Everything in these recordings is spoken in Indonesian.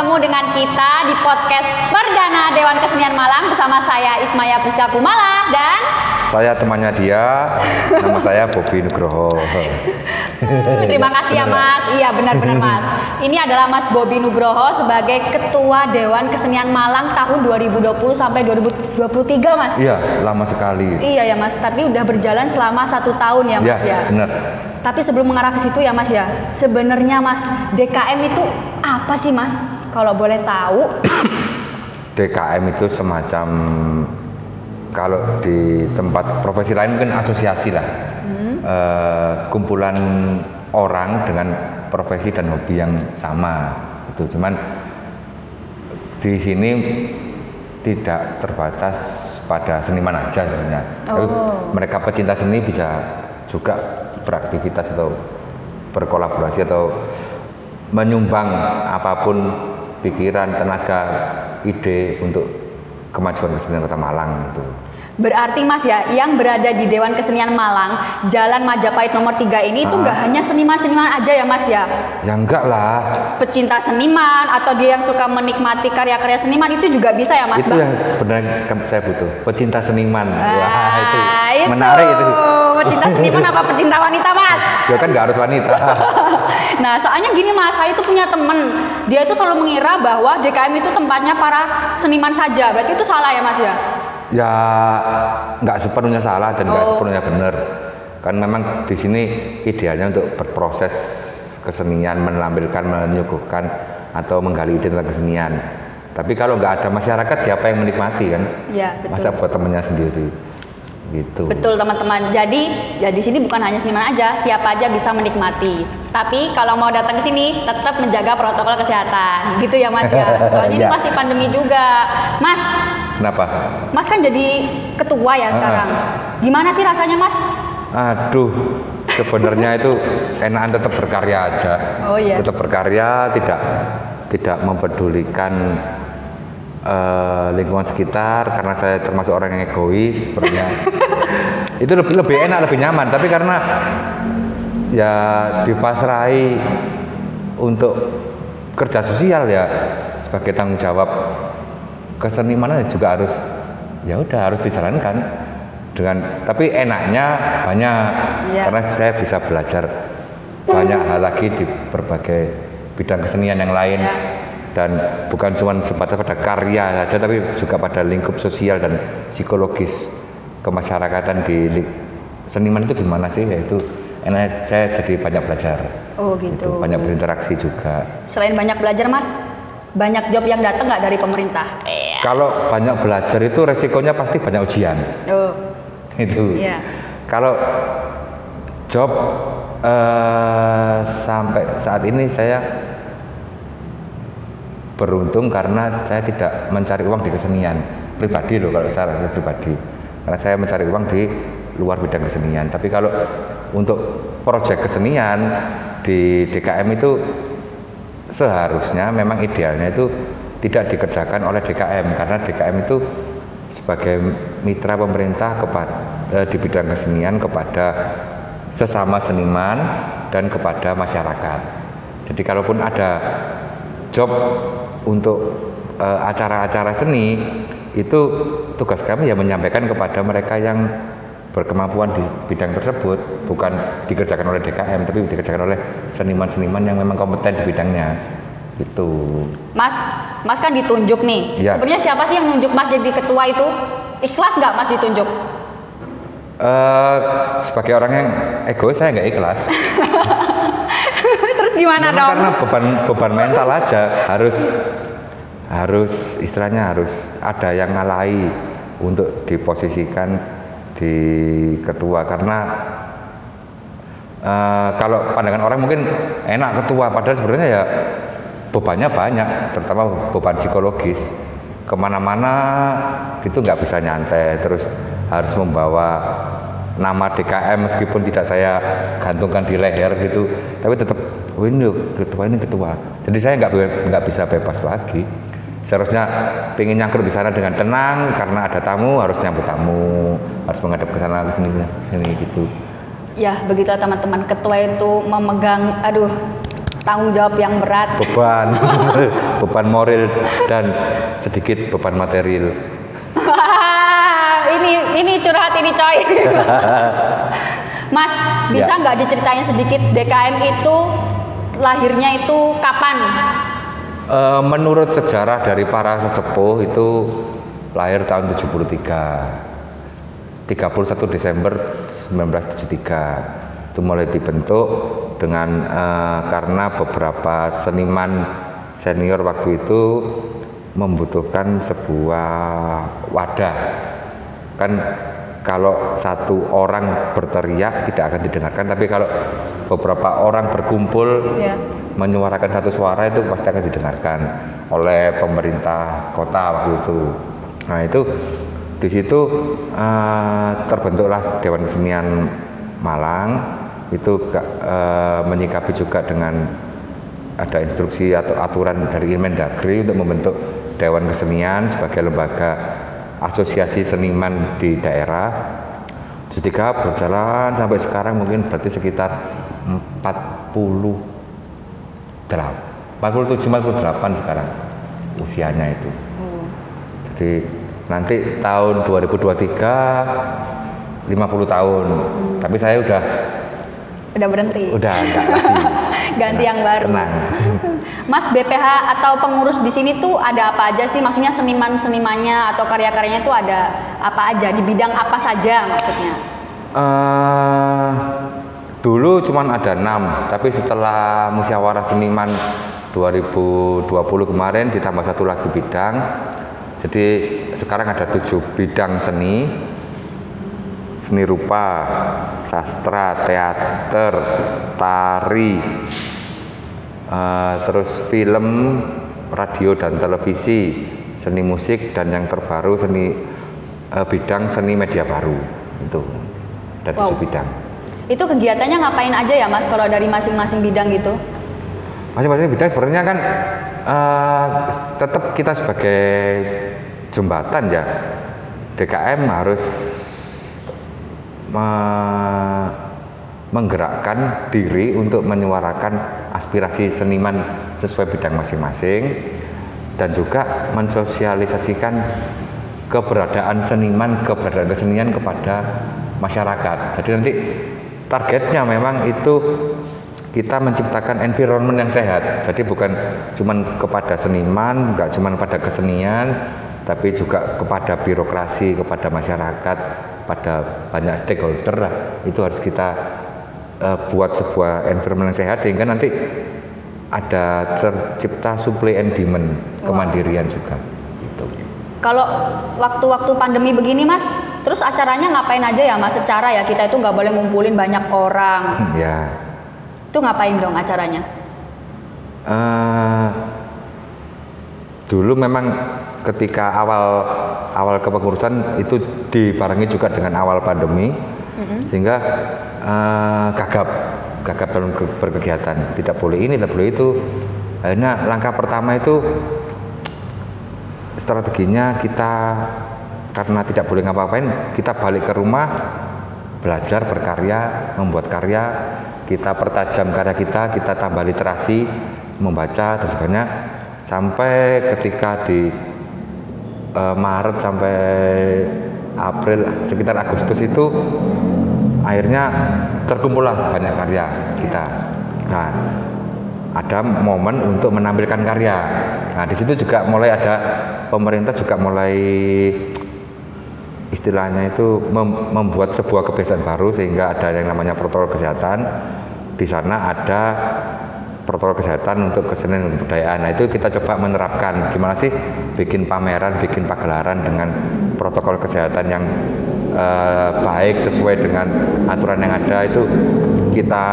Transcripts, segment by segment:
bertemu dengan kita di podcast perdana Dewan Kesenian Malang bersama saya Ismaya Priska Kumala dan Saya temannya dia, nama saya Bobi Nugroho. terima kasih ya Mas. Iya benar-benar Mas. Ini adalah Mas Bobi Nugroho sebagai Ketua Dewan Kesenian Malang tahun 2020 sampai 2023 Mas. Iya, lama sekali. Iya ya Mas, tapi udah berjalan selama satu tahun ya Ya, Mas ya. benar. Tapi sebelum mengarah ke situ ya Mas ya, sebenarnya Mas DKM itu apa sih Mas? Kalau boleh tahu? DKM itu semacam kalau di tempat profesi lain mungkin asosiasi lah, Eh, kumpulan orang dengan profesi dan hobi yang sama. Itu cuman di sini tidak terbatas pada seniman aja sebenarnya. Tapi Oh. mereka pecinta seni bisa juga beraktivitas atau berkolaborasi atau menyumbang apa pun pikiran, tenaga, ide untuk kemajuan kesenian Kota Malang itu. Berarti Mas ya, yang berada di Dewan Kesenian Malang, Jalan Majapahit nomor 3 ini itu Ah. nggak hanya seniman-seniman aja ya Mas ya? Ya enggak lah, Pecinta seniman atau dia yang suka menikmati karya-karya seniman itu juga bisa ya Mas? itu Bang? yang sebenarnya saya butuh. Pecinta seniman. Ah, Wah, itu, itu. menarik itu. Pecinta seniman apa pecinta wanita Mas? Ya kan nggak harus wanita. Nah, soalnya gini Mas, saya itu punya temen, dia itu selalu mengira bahwa DKM itu tempatnya para seniman saja. Berarti itu salah ya Mas ya? ya nggak sepenuhnya salah dan nggak Oh. sepenuhnya benar. Kan memang di sini idealnya untuk berproses kesenian, menampilkan, menyuguhkan atau menggali ide tentang kesenian. Tapi kalau nggak ada masyarakat, siapa yang menikmati kan? Iya, betul. Masa buat temennya sendiri, gitu. Betul teman-teman. Jadi ya di sini bukan hanya seniman aja, siapa aja bisa menikmati. Tapi kalau mau datang ke sini tetap menjaga protokol kesehatan. Gitu ya Mas ya. Soalnya ini Iya. masih pandemi juga. Mas, Kenapa? Mas kan jadi ketua ya sekarang. Gimana sih rasanya Mas? Aduh, sebenarnya itu enakan tetap berkarya aja. Oh, iya. Tetap berkarya, tidak tidak mempedulikan eh, lingkungan sekitar karena saya termasuk orang yang egois sebenarnya. itu lebih lebih enak, lebih nyaman. Tapi karena ya dipasrai untuk kerja sosial ya sebagai tanggung jawab kesenimanan juga harus ya udah harus dijalankan dengan tapi enaknya banyak Iya. karena saya bisa belajar banyak hal lagi di berbagai bidang kesenian yang lain Iya. Dan bukan cuma sebatas pada karya saja tapi juga pada lingkup sosial dan psikologis kemasyarakatan di seniman itu gimana sih yaitu enak saya jadi banyak belajar Oh itu gitu. banyak berinteraksi juga Selain banyak belajar Mas, banyak job yang datang nggak dari pemerintah? Iya. kalau banyak belajar itu resikonya pasti banyak ujian Oh, itu iya. kalau job eh, sampai saat ini saya beruntung karena saya tidak mencari uang di kesenian. Pribadi loh kalau saya pribadi. Karena saya mencari uang di luar bidang kesenian. Tapi kalau untuk proyek kesenian di DKM itu seharusnya memang idealnya itu tidak dikerjakan oleh DKM karena DKM itu sebagai mitra pemerintah kepada eh, di bidang kesenian kepada sesama seniman dan kepada masyarakat. Jadi kalaupun ada job untuk eh, acara-acara seni itu tugas kami ya menyampaikan kepada mereka yang berkemampuan di bidang tersebut bukan dikerjakan oleh DKM tapi dikerjakan oleh seniman-seniman yang memang kompeten di bidangnya itu Mas, Mas kan ditunjuk nih. Iya. Sebenarnya siapa sih yang nunjuk Mas jadi ketua itu? Ikhlas nggak Mas ditunjuk? Eh, sebagai orang yang egois saya nggak ikhlas gimana Memang dong? karena beban beban mental aja. Harus harus istilahnya harus ada yang ngalahi untuk diposisikan di ketua. Karena eh, kalau pandangan orang mungkin enak ketua padahal sebenarnya ya bebannya banyak terutama beban psikologis. Ke mana-mana itu nggak bisa nyantai terus harus membawa nama DKM meskipun tidak saya gantungkan di leher gitu tapi tetap oh ini ketua ini ketua jadi saya nggak nggak bisa bebas lagi seharusnya pengen nyangkrut di sana dengan tenang karena ada tamu harus nyambut tamu harus menghadap ke sana ke sini ke sini gitu Ya, begitulah teman-teman. Ketua itu memegang, aduh, tanggung jawab yang berat. beban beban moral dan sedikit beban material ini ini curhat ini coy. Mas, bisa Ya. nggak diceritain sedikit DKM itu lahirnya itu kapan? Eh, menurut sejarah dari para sesepuh itu lahir tahun 73 31 Desember 1973 itu mulai dibentuk dengan eh, karena beberapa seniman senior waktu itu membutuhkan sebuah wadah kan kalau satu orang berteriak tidak akan didengarkan tapi kalau beberapa orang berkumpul Ya. menyuarakan satu suara itu pasti akan didengarkan oleh pemerintah kota waktu itu. Nah itu di situ eh, terbentuklah Dewan Kesenian Malang itu eh, menyikapi juga dengan ada instruksi atau aturan dari Inmendagri untuk membentuk Dewan Kesenian sebagai lembaga asosiasi seniman di daerah. Ketika berjalan sampai sekarang mungkin berarti sekitar 40 47 48 sekarang usianya itu. Jadi nanti tahun 2023 50 tahun. Tapi saya udah Udah berhenti. udah enggak lagi. Ganti yang baru. Tenang. Mas BPH atau pengurus di sini tuh ada apa aja sih? Maksudnya seniman-senimannya atau karya-karyanya tuh ada apa aja? Di bidang apa saja maksudnya? Eh, dulu cuman ada enam, tapi setelah musyawarah seniman 2020 kemarin ditambah satu lagi bidang. Jadi sekarang ada tujuh bidang seni, seni rupa, sastra, teater, tari, eh, terus film, radio dan televisi, seni musik dan yang terbaru seni eh, bidang seni media baru itu ada tujuh Wow. bidang. Itu kegiatannya ngapain aja ya Mas kalau dari masing-masing bidang gitu? Masing-masing bidang sebenarnya kan eh, tetap kita sebagai jembatan ya DKM harus me- menggerakkan diri untuk menyuarakan aspirasi seniman sesuai bidang masing-masing dan juga mensosialisasikan keberadaan seniman, keberadaan kesenian kepada masyarakat. Jadi nanti targetnya memang itu kita menciptakan environment yang sehat. Jadi bukan cuman kepada seniman, nggak cuman pada kesenian, tapi juga kepada birokrasi, kepada masyarakat, pada banyak stakeholder. Itu harus kita eh, buat sebuah environment yang sehat sehingga nanti ada tercipta supply and demand kemandirian juga. Gitu. Kalau waktu-waktu pandemi begini Mas, terus acaranya ngapain aja ya Mas? Secara ya kita itu nggak boleh ngumpulin banyak orang. Ya. Itu ngapain dong acaranya? Eh, dulu memang ketika awal awal kepengurusan itu dibarengi juga dengan awal pandemi sehingga eh, gagap gagap dalam ke- berkegiatan. Tidak boleh ini tidak boleh itu. Akhirnya langkah pertama itu strateginya kita karena tidak boleh ngapa-ngapain kita balik ke rumah belajar berkarya membuat karya kita pertajam karya kita kita tambah literasi membaca dan sebagainya. Sampai ketika di eh, Maret sampai April sekitar Agustus itu akhirnya terkumpullah banyak karya kita nah ada momen untuk menampilkan karya. Nah, di situ juga mulai ada pemerintah juga mulai istilahnya itu mem- membuat sebuah kebiasaan baru sehingga ada yang namanya protokol kesehatan. Di sana ada protokol kesehatan untuk kesenian dan kebudayaan. Nah, itu kita coba menerapkan gimana sih bikin pameran, bikin pagelaran dengan protokol kesehatan yang eh, baik sesuai dengan aturan yang ada itu kita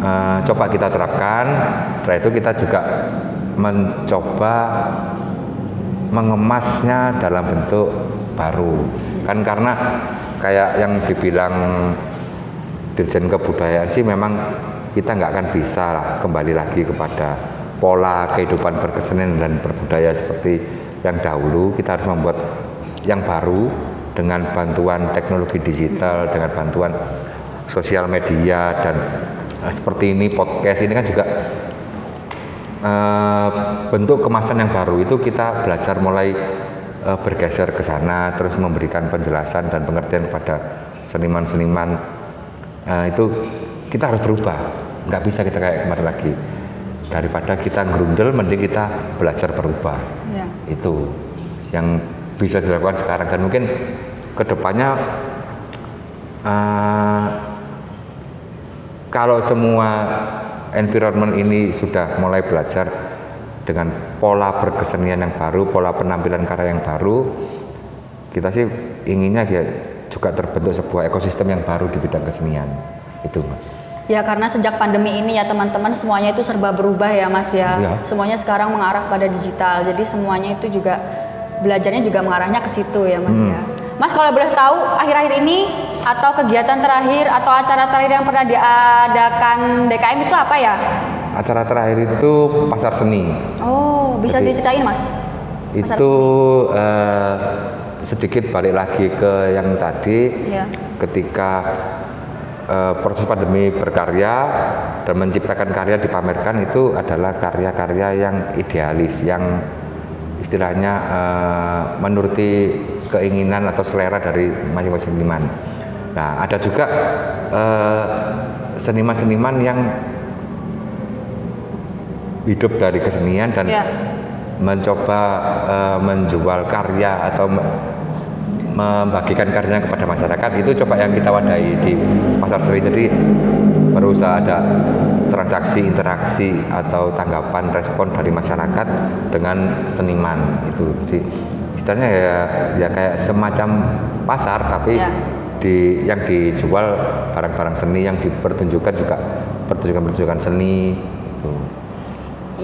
eh, coba kita terapkan. Setelah itu kita juga mencoba mengemasnya dalam bentuk baru. Kan karena kayak yang dibilang Dirjen Kebudayaan sih memang kita nggak akan bisa lah kembali lagi kepada pola kehidupan berkesenian dan berbudaya seperti yang dahulu. Kita harus membuat yang baru dengan bantuan teknologi digital, dengan bantuan sosial media dan eh, seperti ini podcast ini kan juga eh, bentuk kemasan yang baru itu kita belajar mulai eh, bergeser ke sana, terus memberikan penjelasan dan pengertian kepada seniman-seniman eh, itu kita harus berubah, nggak bisa kita kayak kemarin lagi. Daripada kita ngerundel, mending kita belajar berubah. Iya. Itu yang bisa dilakukan sekarang dan mungkin ke depannya eh, kalau semua environment ini sudah mulai belajar dengan pola berkesenian yang baru, pola penampilan karya yang baru, kita sih inginnya ya juga terbentuk sebuah ekosistem yang baru di bidang kesenian. Itu, Mas. Ya karena sejak pandemi ini ya teman-teman semuanya itu serba berubah ya Mas ya. Iya. Semuanya sekarang mengarah pada digital. Jadi semuanya itu juga belajarnya juga mengarahnya ke situ ya Mas Hmm. ya. Mas kalau boleh tahu akhir-akhir ini atau kegiatan terakhir atau acara terakhir yang pernah diadakan DKM itu apa ya? Acara terakhir itu pasar seni. Oh, bisa Jadi- diceritain Mas? Pasar itu eh, sedikit balik lagi ke yang tadi Iya. ketika eh, proses pandemi berkarya dan menciptakan karya dipamerkan itu adalah karya-karya yang idealis yang istilahnya eh, menuruti keinginan atau selera dari masing-masing seniman. Nah ada juga eh, seniman-seniman yang hidup dari kesenian dan Iya. mencoba eh, menjual karya atau membagikan karyanya kepada masyarakat itu coba yang kita wadahi di pasar seni jadi berusaha ada transaksi interaksi atau tanggapan respon dari masyarakat dengan seniman itu jadi istilahnya ya ya kayak semacam pasar tapi Ya. di yang dijual barang-barang seni yang dipertunjukkan juga pertunjukan-pertunjukan seni.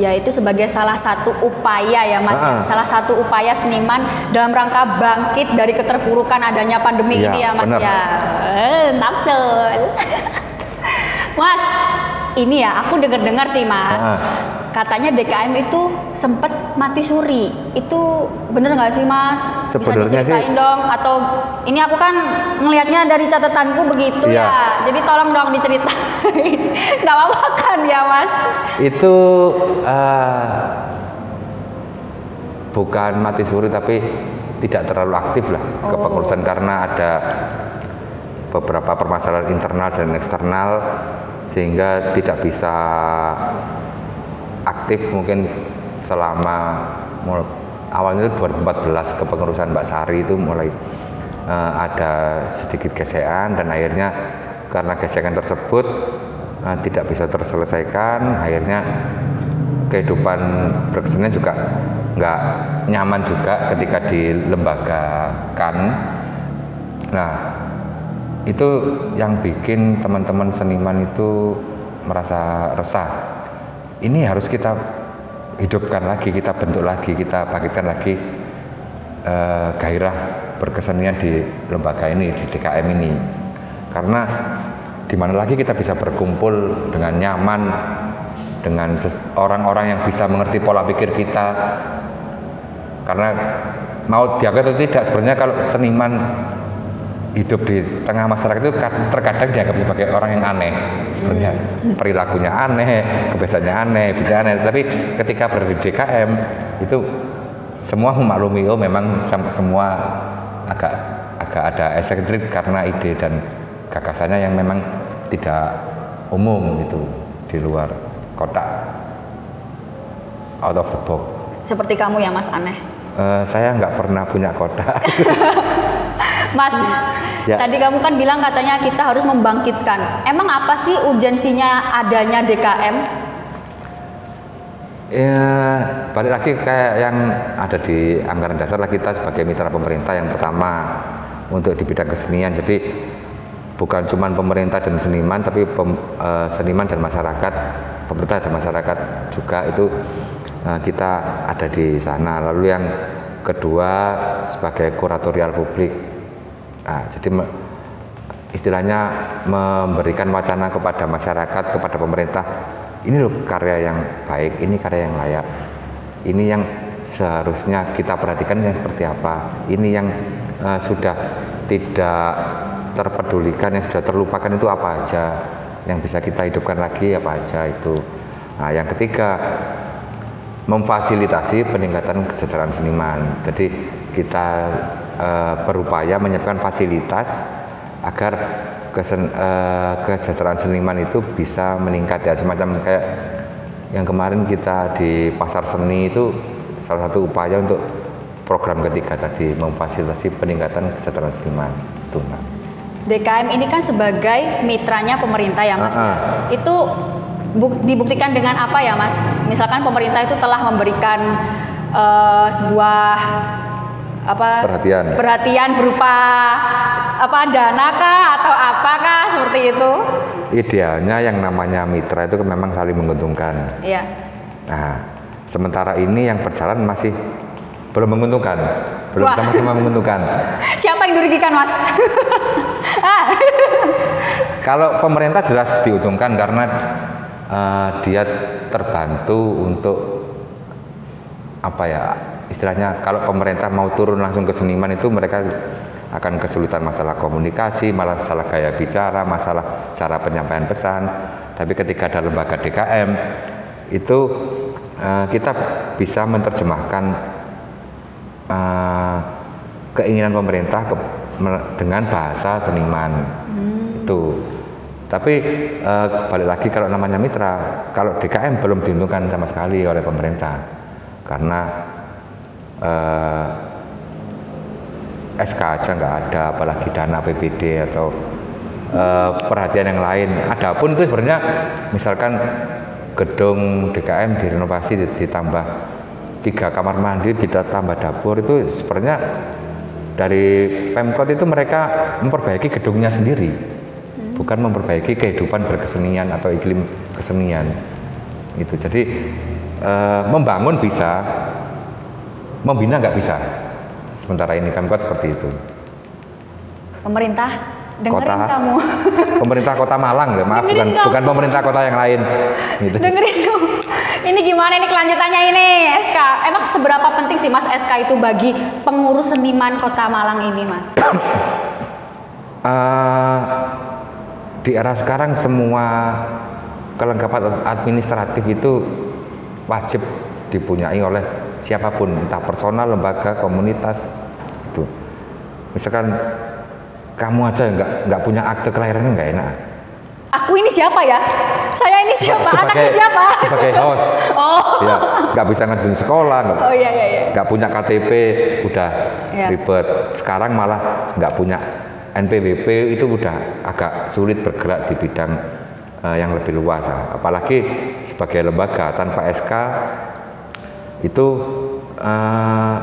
Ya itu sebagai salah satu upaya ya Mas, ya. Ah. salah satu upaya seniman dalam rangka bangkit dari keterpurukan adanya pandemi Iya, ini ya Mas benar. ya. Eh, mas, ini ya aku dengar-dengar sih Mas, Ah. katanya DKM itu sempet mati suri. Itu bener nggak sih Mas? Bisa Sebenarnya sih- dong? Atau ini aku kan ngelihatnya dari catatanku begitu Iya. ya. Jadi tolong dong diceritain. Nggak apa-apa kan ya Mas? itu eh, bukan mati suri tapi tidak terlalu aktif lah Oh. kepengurusan karena ada beberapa permasalahan internal dan eksternal sehingga tidak bisa aktif mungkin selama mul- awalnya itu 2014 kepengurusan Mbak Sari itu mulai eh, ada sedikit gesekan dan akhirnya karena gesekan tersebut eh, tidak bisa terselesaikan akhirnya kehidupan berkesenian juga nggak nyaman juga ketika dilembagakan nah itu yang bikin teman-teman seniman itu merasa resah. Ini harus kita hidupkan lagi kita bentuk lagi kita bangkitkan lagi eh, gairah berkesenian di lembaga ini di DKM ini. Karena di mana lagi kita bisa berkumpul dengan nyaman dengan orang-orang yang bisa mengerti pola pikir kita. Karena mau dianggap atau tidak sebenarnya kalau seniman hidup di tengah masyarakat itu kad- terkadang dianggap sebagai orang yang aneh. Sebenarnya perilakunya aneh kebiasaannya aneh bisa aneh. Tapi ketika berada di DKM itu semua memaklumi oh memang sem- semua agak agak ada eksentrik karena ide dan gagasannya yang memang tidak umum gitu di luar kotak. Out of the box. Seperti kamu ya Mas aneh. Eh, saya nggak pernah punya kotak Mas, Ya. tadi kamu kan bilang katanya kita harus membangkitkan. Emang apa sih urgensinya adanya DKM? Ya, balik lagi kayak yang ada di anggaran dasar lah kita sebagai mitra pemerintah yang pertama untuk di bidang kesenian. Jadi bukan cuma pemerintah dan seniman, tapi pem- eh, seniman dan masyarakat, pemerintah dan masyarakat juga itu eh, kita ada di sana. Lalu yang kedua sebagai kuratorial publik. Nah, jadi istilahnya memberikan wacana kepada masyarakat, kepada pemerintah, ini loh karya yang baik, ini karya yang layak, ini yang seharusnya kita perhatikan yang seperti apa, ini yang eh, sudah tidak terpedulikan, yang sudah terlupakan itu apa aja, yang bisa kita hidupkan lagi apa aja itu. Nah, yang ketiga memfasilitasi peningkatan kesejahteraan seniman. Jadi kita eh, berupaya menyiapkan fasilitas agar kesen, eh, kesejahteraan seniman itu bisa meningkat ya semacam kayak yang kemarin kita di pasar seni itu salah satu upaya untuk program ketiga tadi memfasilitasi peningkatan kesejahteraan seniman itu Mbak. DKM ini kan sebagai mitranya pemerintah ya Mas. Ah, ah. Itu buk- dibuktikan dengan apa ya Mas? Misalkan pemerintah itu telah memberikan eh, sebuah apa Perhatian. perhatian berupa apa dana kah atau apakah seperti itu? Idealnya yang namanya mitra itu memang saling menguntungkan. Iya. Nah, sementara ini yang berjalan masih belum menguntungkan, belum Wah. sama-sama menguntungkan. Siapa yang dirugikan Mas? ah, Kalau pemerintah jelas diuntungkan karena eh, dia terbantu untuk apa ya istilahnya kalau pemerintah mau turun langsung ke seniman itu mereka akan kesulitan masalah komunikasi, malah masalah gaya bicara, masalah cara penyampaian pesan. Tapi ketika ada lembaga DKM itu eh, kita bisa menerjemahkan eh, keinginan pemerintah ke- dengan bahasa seniman itu. Tapi eh, balik lagi kalau namanya mitra, kalau DKM belum diuntungkan sama sekali oleh pemerintah karena eh, SK aja nggak ada, apalagi dana PBD atau eh, perhatian yang lain. Adapun itu sebenarnya misalkan gedung DKM direnovasi ditambah tiga kamar mandi, ditambah dapur itu sebenarnya dari Pemkot itu mereka memperbaiki gedungnya sendiri, bukan memperbaiki kehidupan berkesenian atau iklim kesenian. Itu jadi eh, membangun bisa, membina nggak bisa. Sementara ini Pemkot seperti itu. pemerintah dengerin Kota. kamu. Pemerintah Kota Malang, loh, maaf Dengerin bukan kamu. bukan pemerintah kota yang lain. Gitu. dengerin dong. Ini gimana ini kelanjutannya ini SK? Emang seberapa penting sih Mas SK itu bagi pengurus seniman Kota Malang ini Mas? Eh, di era sekarang semua kelengkapan administratif itu wajib dipunyai oleh siapa pun, entah personal, lembaga, komunitas itu. Misalkan kamu aja nggak nggak punya akte kelahiran nggak enak. Aku ini siapa ya? Saya ini siapa? Anaknya siapa? sebagai host, Oh. ya nggak bisa ngajuin sekolah, nggak Oh iya iya iya. punya KTP udah Ya. ribet sekarang malah nggak punya NPWP itu udah agak sulit bergerak di bidang eh, yang lebih luas apalagi sebagai lembaga tanpa SK itu eh,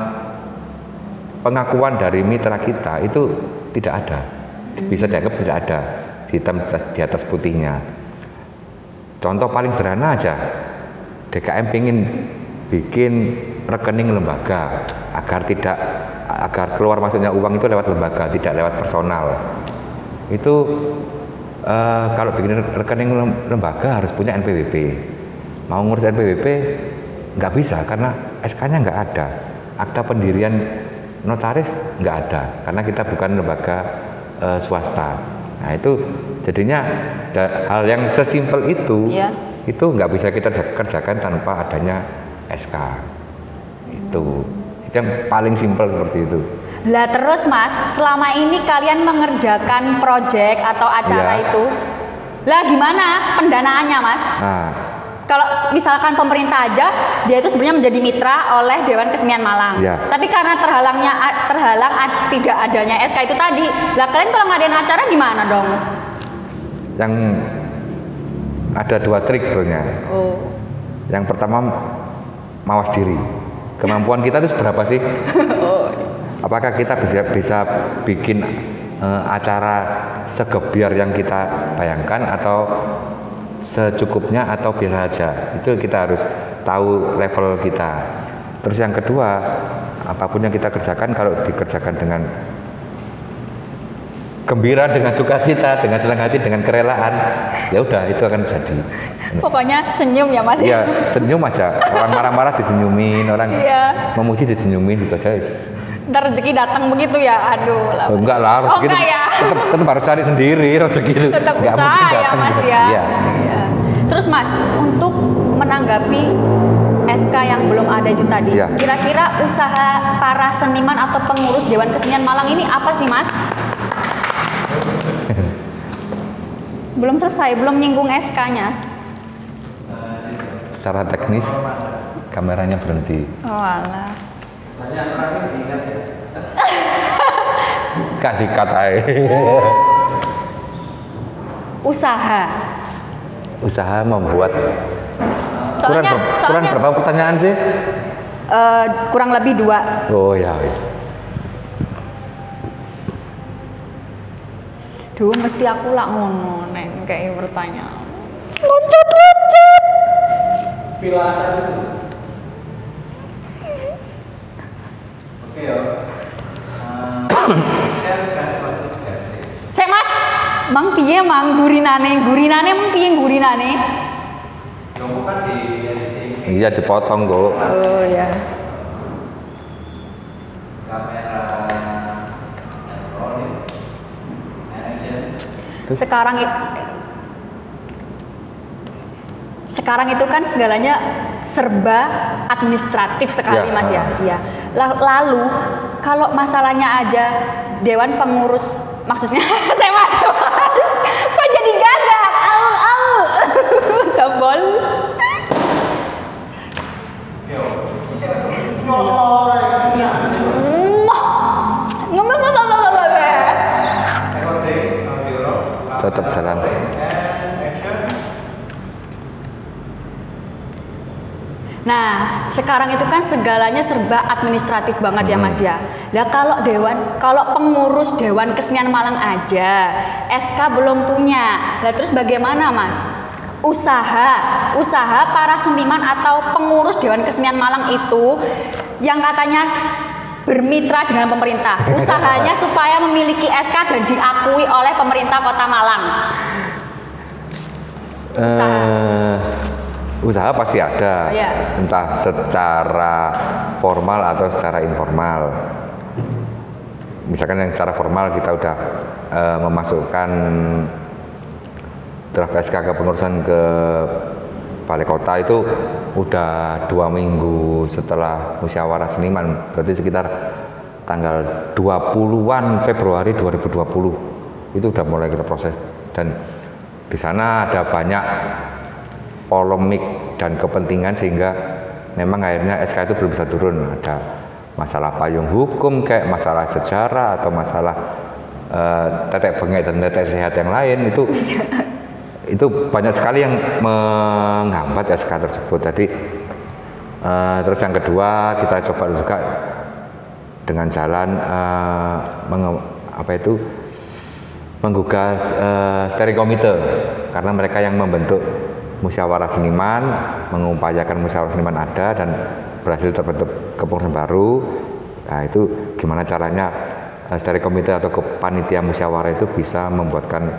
pengakuan dari mitra kita itu tidak ada. Bisa dianggap tidak ada hitam di atas putihnya. Contoh paling sederhana aja. DKM ingin bikin rekening lembaga agar tidak agar keluar masuknya uang itu lewat lembaga tidak lewat personal. Itu eh, kalau bikin rekening lem- lembaga harus punya NPWP mau ngurus NPWP nggak bisa karena SK-nya nggak ada akta pendirian notaris nggak ada karena kita bukan lembaga eh, swasta nah itu jadinya da- hal yang sesimpel itu Iya. itu nggak bisa kita kerja- kerjakan tanpa adanya SK itu itu yang paling simpel seperti itu Lah terus Mas, selama ini kalian mengerjakan proyek atau acara Iya. itu, lah gimana pendanaannya Mas? nah Kalau misalkan pemerintah aja, dia itu sebenarnya menjadi mitra oleh Dewan Kesenian Malang. Iya. Tapi karena terhalangnya terhalang tidak adanya SK itu tadi, lah kalian kalau ngadain acara gimana dong? yang ada dua trik sebenarnya Oh. yang pertama mawas diri kemampuan kita itu seberapa sih apakah kita bisa bisa bikin eh, acara segebiar yang kita bayangkan atau secukupnya atau biasa aja itu kita harus tahu level kita terus yang kedua apa pun yang kita kerjakan kalau dikerjakan dengan gembira dengan sukacita dengan senang hati dengan kerelaan ya udah itu akan jadi Pokoknya senyum ya Mas. Iya, senyum aja. Orang marah-marah disenyumin, orang Iya. memuji disenyumin gitu aja. Ntar rezeki datang begitu ya, aduh. lah. Oh, enggak lah, Oh, rezeki enggak itu ya. tetap, tetap harus cari sendiri rezeki itu. Tetap Enggak usaha mungkin ya datang Mas gitu. ya. Iya. Iya. Terus Mas, untuk menanggapi SK yang belum ada itu tadi. Iya. Kira-kira usaha para seniman atau pengurus Dewan Kesenian Malang ini apa sih, Mas? belum selesai, belum nyinggung SK-nya. Secara teknis kameranya berhenti. Oh, alah. Kak dikat ae. Usaha. Usaha membuat kurang, Soalnya, kurang soalnya berapa pertanyaan sih? eh, kurang lebih dua. Oh ya. wis. Duh, mesti aku lah ngono neng kayak pertanyaan. Loncat, loncat. Oke ya. Saya kasih waktu tiga detik. Cek Mas, mang piye mang gurinane? Gurinane mang piye gurinane? Kan di editing Iya dipotong kok. Oh ya. kamera rolling. Sekarang sekarang itu kan segalanya serba administratif sekali Ya. Mas ya. Iya. La- Lalu kalau masalahnya aja dewan pengurus maksudnya saya Mas. Nah, sekarang itu kan segalanya serba administratif banget ya Mas ya. Lah kalau dewan, kalau pengurus Dewan Kesenian Malang aja, SK belum punya. Lah terus bagaimana Mas? Usaha, usaha para seniman atau pengurus Dewan Kesenian Malang itu yang katanya bermitra dengan pemerintah. Usahanya supaya memiliki SK dan diakui oleh pemerintah Kota Malang. Usaha. Eh, usaha pasti ada. Iya. Entah secara formal atau secara informal. Misalkan yang secara formal kita udah eh, memasukkan draft SK kepengurusan ke balai kota itu udah dua minggu setelah musyawarah seniman berarti sekitar tanggal 20-an Februari 2020 itu udah mulai kita proses dan di sana ada banyak polemik dan kepentingan sehingga memang akhirnya SK itu belum bisa turun. Ada masalah payung hukum kayak masalah sejarah atau masalah eh, tetek bengek dan tetek sehat yang lain itu itu banyak sekali yang menghambat SK tersebut. Tadi eh, terus yang kedua kita coba juga dengan jalan eh, menge- apa itu menggugah eh, steering komite karena mereka yang membentuk musyawarah seniman mengupayakan musyawarah seniman ada dan berhasil terbentuk kepengurusan baru nah itu gimana caranya eh, steering komite atau kepanitia musyawarah itu bisa membuatkan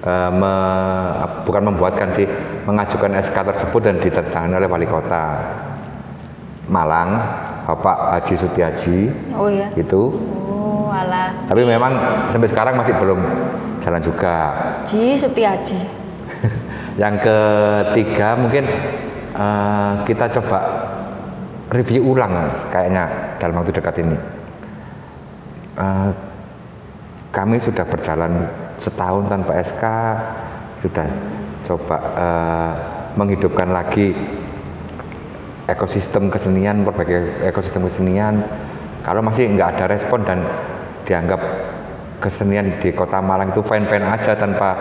eh, me- bukan membuatkan sih mengajukan SK tersebut dan ditandatangani oleh wali kota Malang Bapak Haji Sutiaji Oh iya. itu Oh, alah. tapi memang sampai sekarang masih belum jalan juga. Ji Sutiaji. Yang ketiga mungkin eh, kita coba review ulang kayaknya dalam waktu dekat ini. Eh, kami sudah berjalan setahun tanpa SK, sudah coba eh, menghidupkan lagi ekosistem kesenian, berbagai ekosistem kesenian. Kalau masih nggak ada respon dan dianggap kesenian di kota Malang itu fine-fine aja tanpa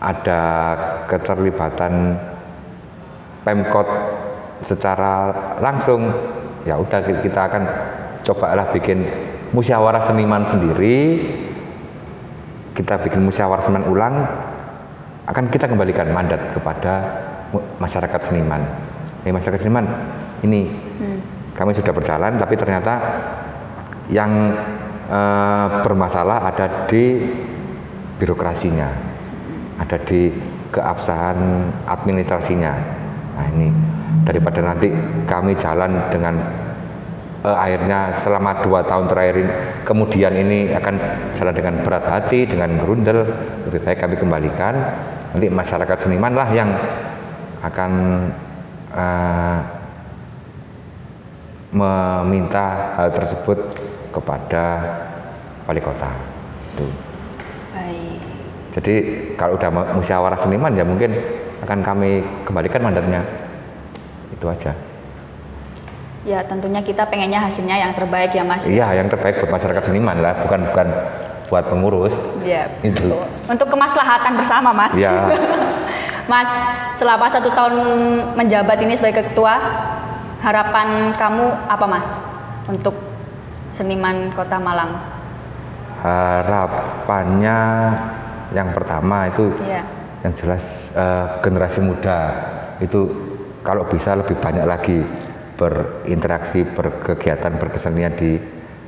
ada keterlibatan Pemkot secara langsung, ya udah ki- kita akan cobalah bikin musyawarah seniman sendiri. Kita bikin musyawarah seniman ulang, akan kita kembalikan mandat kepada masyarakat seniman. Eh, masyarakat seniman, ini kami sudah berjalan, tapi ternyata yang eh, bermasalah ada di birokrasinya, ada di keabsahan administrasinya. Nah ini daripada nanti kami jalan dengan eh, akhirnya selama dua tahun terakhir ini, kemudian ini akan jalan dengan berat hati, dengan gerundel, lebih baik kami kembalikan. Nanti masyarakat seniman lah yang akan eh, meminta hal tersebut kepada wali kota. Tuh. Jadi kalau udah mu- musyawarah seniman ya mungkin akan kami kembalikan mandatnya. Itu aja. Ya tentunya kita pengennya hasilnya yang terbaik ya Mas. Iya, yang terbaik buat masyarakat seniman lah, bukan bukan buat pengurus. Iya. Itu. Untuk kemaslahatan bersama Mas. Iya. Mas, selama satu tahun menjabat ini sebagai ketua, harapan kamu apa Mas untuk seniman Kota Malang? Harapannya yang pertama itu Iya. yang jelas eh, generasi muda itu kalau bisa lebih banyak lagi berinteraksi, berkegiatan, berkesenian di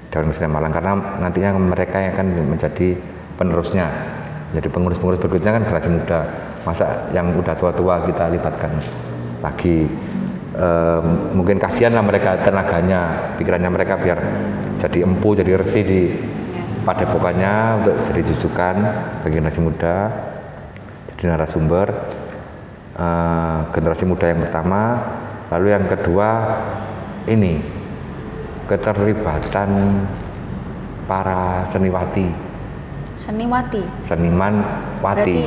Dewan Kesenian Malang karena nantinya mereka yang akan menjadi penerusnya. Jadi pengurus-pengurus berikutnya kan generasi muda. Masa yang udah tua-tua kita libatkan lagi. Eh, mungkin kasihan lah mereka tenaganya, pikirannya mereka biar jadi empu, jadi resi di padepokannya untuk jadi jujukan bagi generasi muda jadi narasumber eh, generasi muda yang pertama lalu yang kedua ini keterlibatan para seniwati Seniwati. seniman Berarti wati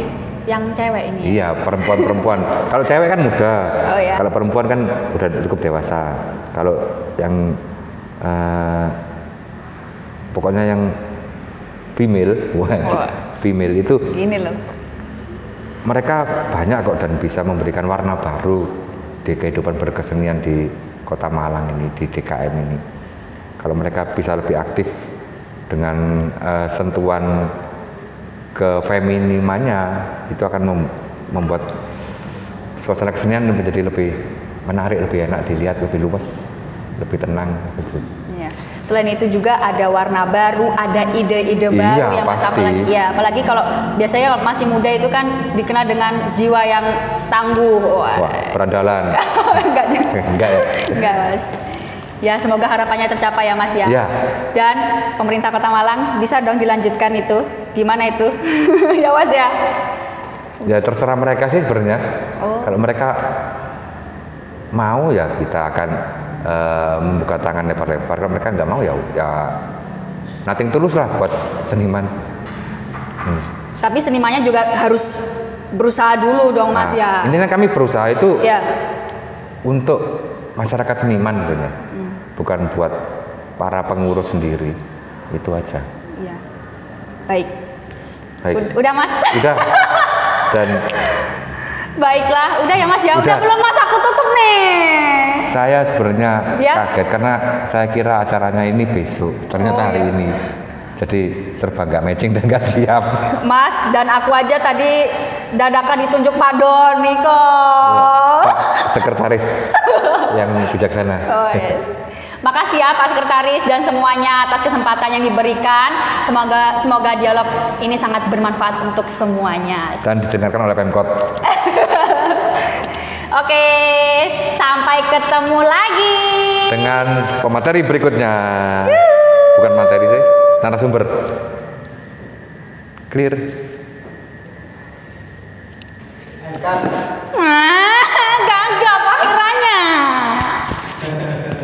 yang cewek ini. ya? iya perempuan-perempuan kalau cewek kan muda Oh, iya. kalau perempuan kan udah cukup dewasa kalau yang eh, pokoknya yang female wah, Wah. female itu Gini loh. mereka banyak kok dan bisa memberikan warna baru di kehidupan berkesenian di kota Malang ini di DKM ini kalau mereka bisa lebih aktif dengan eh, sentuhan kefeminimannya itu akan mem- membuat suasana kesenian menjadi lebih menarik lebih enak dilihat lebih luas lebih tenang gitu. Selain itu juga ada warna baru, ada ide-ide Iya, baru yang Mas pasti. apalagi ya, apalagi kalau biasanya masih muda itu kan dikenal dengan jiwa yang tangguh. Wah. wah berandalan Enggak juga. enggak ya Enggak, Mas. Ya, semoga harapannya tercapai ya, Mas ya. Iya. Dan pemerintah Kota Malang bisa dong dilanjutkan itu. Gimana itu? ya, Mas ya. ya terserah mereka sih sebenarnya Oh. kalau mereka mau ya kita akan membuka tangan lebar-lebar kalau mereka nggak mau ya ya nothing tulus lah buat seniman Tapi senimannya juga harus berusaha dulu dong, Mas Nah, ya. intinya kami berusaha itu Ya. untuk masyarakat seniman sebenarnya Hmm. bukan buat para pengurus sendiri itu aja Iya. Baik. baik Ud- Udah, Mas. udah dan Baiklah, udah ya Mas ya. Udah, Udah. belum Mas aku tutup nih. Saya sebenarnya Ya. kaget karena saya kira acaranya ini besok ternyata Oh, hari iya. ini jadi serba nggak matching dan nggak siap Mas dan aku aja tadi dadakan ditunjuk Pak Doni kok. Pak Sekretaris yang bijaksana Oh, yes. Makasih ya Pak Sekretaris dan semuanya atas kesempatan yang diberikan. Semoga semoga dialog ini sangat bermanfaat untuk semuanya. dan didengarkan oleh Pemkot Oke, sampai ketemu lagi. dengan pemateri berikutnya bukan materi sih narasumber clear And cut. Ah.